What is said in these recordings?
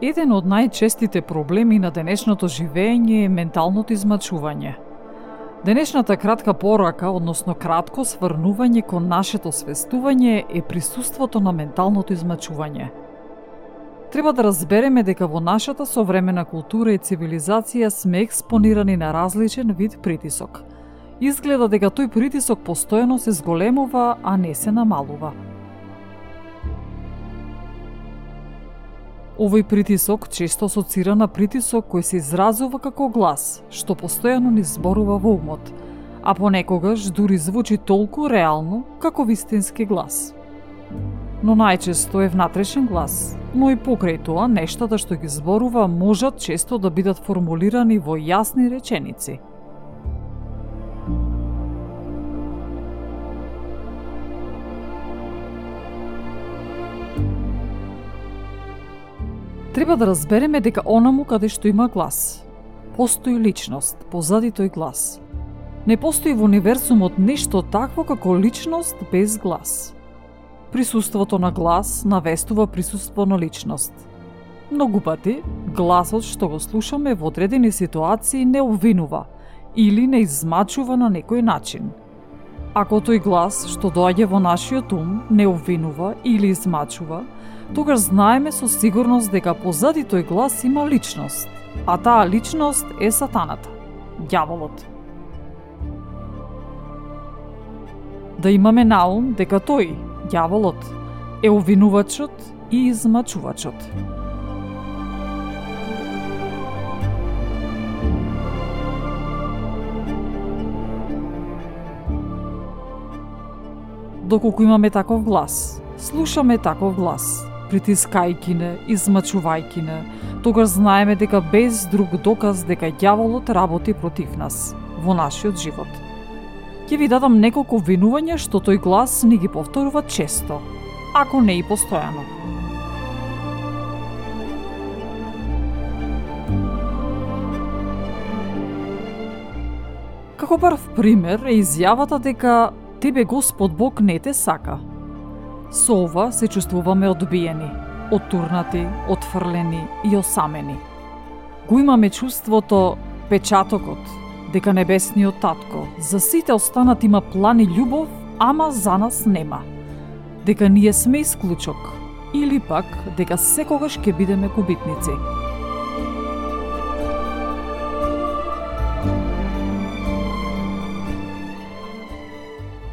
Еден од најчестите проблеми на денешното живење е менталното измачување. Денешната кратка порака, односно кратко сврнување кон нашето свестување е присуството на менталното измачување. Треба да разбереме дека во нашата современа култура и цивилизација сме експонирани на различен вид притисок. Изгледа дека тој притисок постојано се зголемува, а не се намалува. Овој притисок често асоцира на притисок кој се изразува како глас, што постојано ни зборува во умот, а понекогаш дури звучи толку реално како вистински глас. Но најчесто е внатрешен глас, но и покрај тоа нештата што ги зборува можат често да бидат формулирани во јасни реченици – Треба да разбереме дека онаму каде што има глас, постои личност позади тој глас. Не постои во универзумот нешто такво како личност без глас. Присуството на глас навестува присуство на личност. Многу пати, гласот што го слушаме во одредени ситуации не обвинува или не измачува на некој начин. Ако тој глас што доаѓа во нашиот ум не обвинува или измачува, тогаш знаеме со сигурност дека позади тој глас има личност, а таа личност е сатаната, ѓаволот. Да имаме наум дека тој, ѓаволот, е увинувачот и измачувачот. Доколку имаме таков глас, слушаме таков глас, притискајки не, измачувајки не, тогаш знаеме дека без друг доказ дека ѓаволот работи против нас во нашиот живот. Ќе ви дадам неколку винувања што тој глас ни ги повторува често, ако не и постојано. Како прв пример е изјавата дека тебе Господ Бог не те сака, Со ова се чувствуваме одбиени, оттурнати, отфрлени и осамени. Го имаме чувството, печатокот, дека небесниот татко за сите останат има план и љубов, ама за нас нема. Дека ние сме исклучок, или пак дека секогаш ќе бидеме губитници.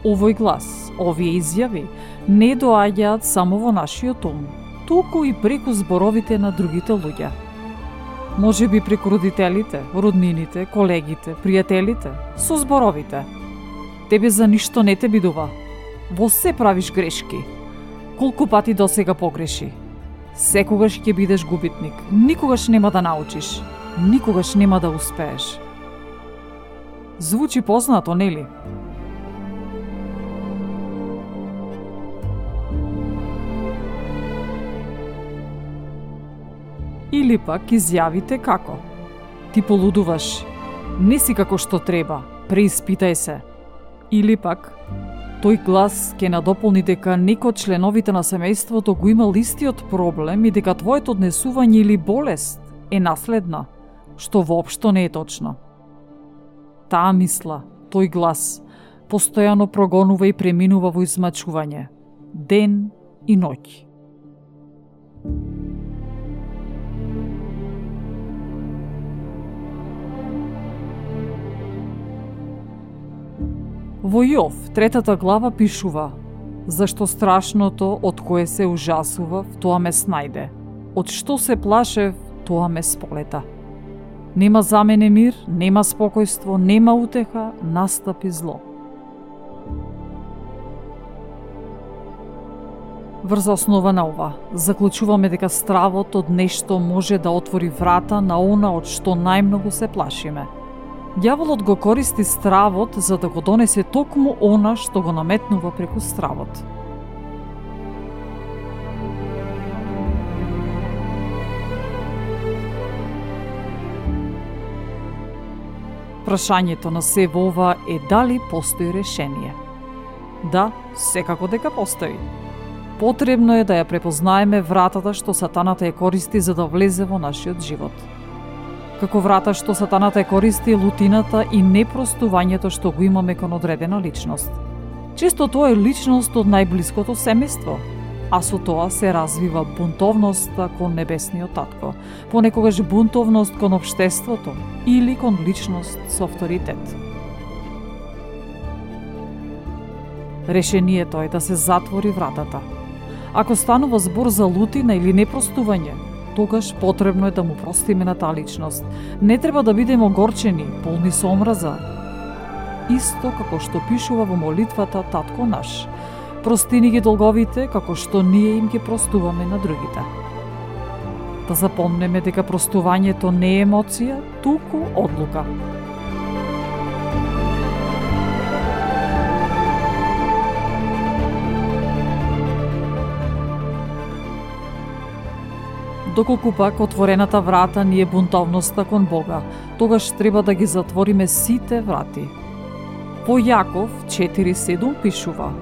Овој глас, овие изјави, не доаѓаат само во нашиот ум, туку и преку зборовите на другите луѓе. Може би преку родителите, роднините, колегите, пријателите, со зборовите. Тебе за ништо не те бидува. Во се правиш грешки. Колку пати до сега погреши. Секогаш ќе бидеш губитник. Никогаш нема да научиш. Никогаш нема да успееш. Звучи познато, нели? Или пак изјавите како Ти полудуваш, не си како што треба, преиспитај се. Или пак, тој глас ќе надополни дека некој од членовите на семејството го има листиот проблем и дека твоето однесување или болест е наследна, што воопшто не е точно. Таа мисла, тој глас, постојано прогонува и преминува во измачување, ден и ноќ. Во Јов, третата глава пишува Зашто страшното од кое се ужасував, тоа ме снајде. Од што се плашев, тоа ме сполета. Нема за мене мир, нема спокојство, нема утеха, настапи зло. Врз основа на ова, заклучуваме дека стравот од нешто може да отвори врата на она од што најмногу се плашиме. Дјаволот го користи стравот за да го донесе токму она што го наметнува преку стравот. Прашањето на се во ова е дали постои решение. Да, секако дека постои. Потребно е да ја препознаеме вратата што сатаната ја користи за да влезе во нашиот живот. Како врата што сатаната ја користи лутината и непростувањето што го имаме кон одредена личност. Често тоа е личност од најблиското семејство, а со тоа се развива бунтовноста кон небесниот татко, понекогаш бунтовност кон обштеството или кон личност со авторитет. Решението е да се затвори вратата. Ако станува збор за лутина или непростување, тогаш потребно е да му простиме на таа личност. Не треба да бидеме огорчени, полни со омраза. Исто како што пишува во молитвата Татко наш – Простини ги долговите, како што ние им ги простуваме на другите. Да запомнеме дека простувањето не е емоција, туку одлука. Доколку пак отворената врата ни е бунтовноста кон Бога, тогаш треба да ги затвориме сите врати. По Јаков 4.7 пишува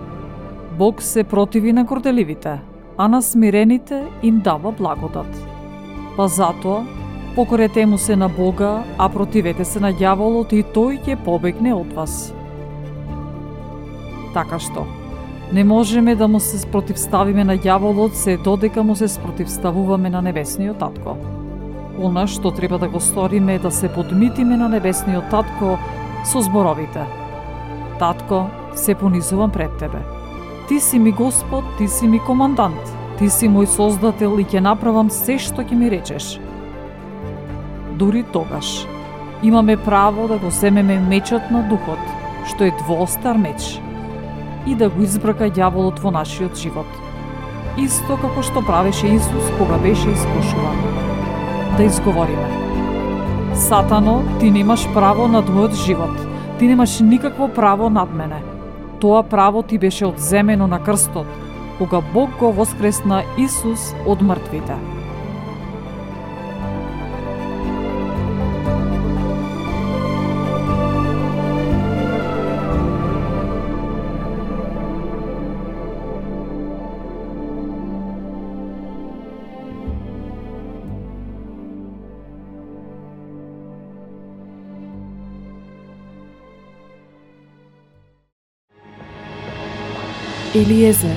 Бог се противи на горделивите, а на смирените им дава благодат. Па затоа, покорете му се на Бога, а противете се на ѓаволот и тој ќе побегне од вас. Така што, не можеме да му се спротивставиме на јаволот се додека му се спротивставуваме на небесниот татко. Она што треба да го сториме е да се подмитиме на небесниот татко со зборовите. Татко, се понизувам пред тебе Ти си ми Господ, ти си ми командант, ти си мој создател и ќе направам се што ќе ми речеш. Дури тогаш, имаме право да го семеме мечот на духот, што е двостар меч, и да го избрака ѓаволот во нашиот живот. Исто како што правеше Исус кога беше искушуван. Да изговориме. Сатано, ти немаш право над мојот живот. Ти немаш никакво право над мене Тоа право ти беше одземено на крстот, кога Бог го воскресна Исус од мртвите. Eliezer